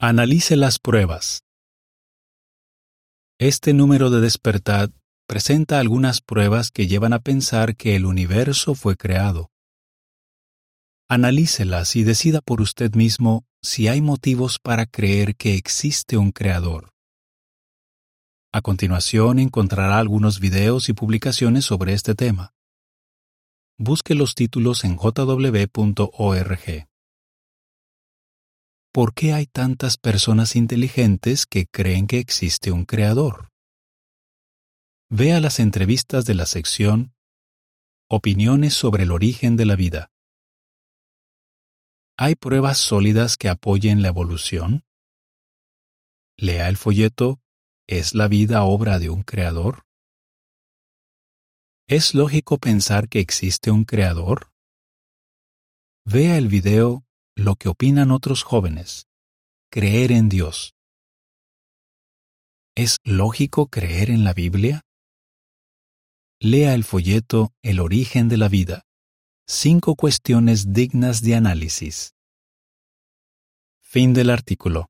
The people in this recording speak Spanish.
Analice las pruebas. Este número de despertad presenta algunas pruebas que llevan a pensar que el universo fue creado. Analícelas y decida por usted mismo si hay motivos para creer que existe un creador. A continuación encontrará algunos videos y publicaciones sobre este tema. Busque los títulos en jw.org. ¿Por qué hay tantas personas inteligentes que creen que existe un creador? Vea las entrevistas de la sección Opiniones sobre el origen de la vida. ¿Hay pruebas sólidas que apoyen la evolución? Lea el folleto ¿Es la vida obra de un creador? ¿Es lógico pensar que existe un creador? Vea el video Lo que opinan otros jóvenes. Creer en Dios. ¿Es lógico creer en la Biblia? Lea el folleto El origen de la vida. Cinco cuestiones dignas de análisis. Fin del artículo.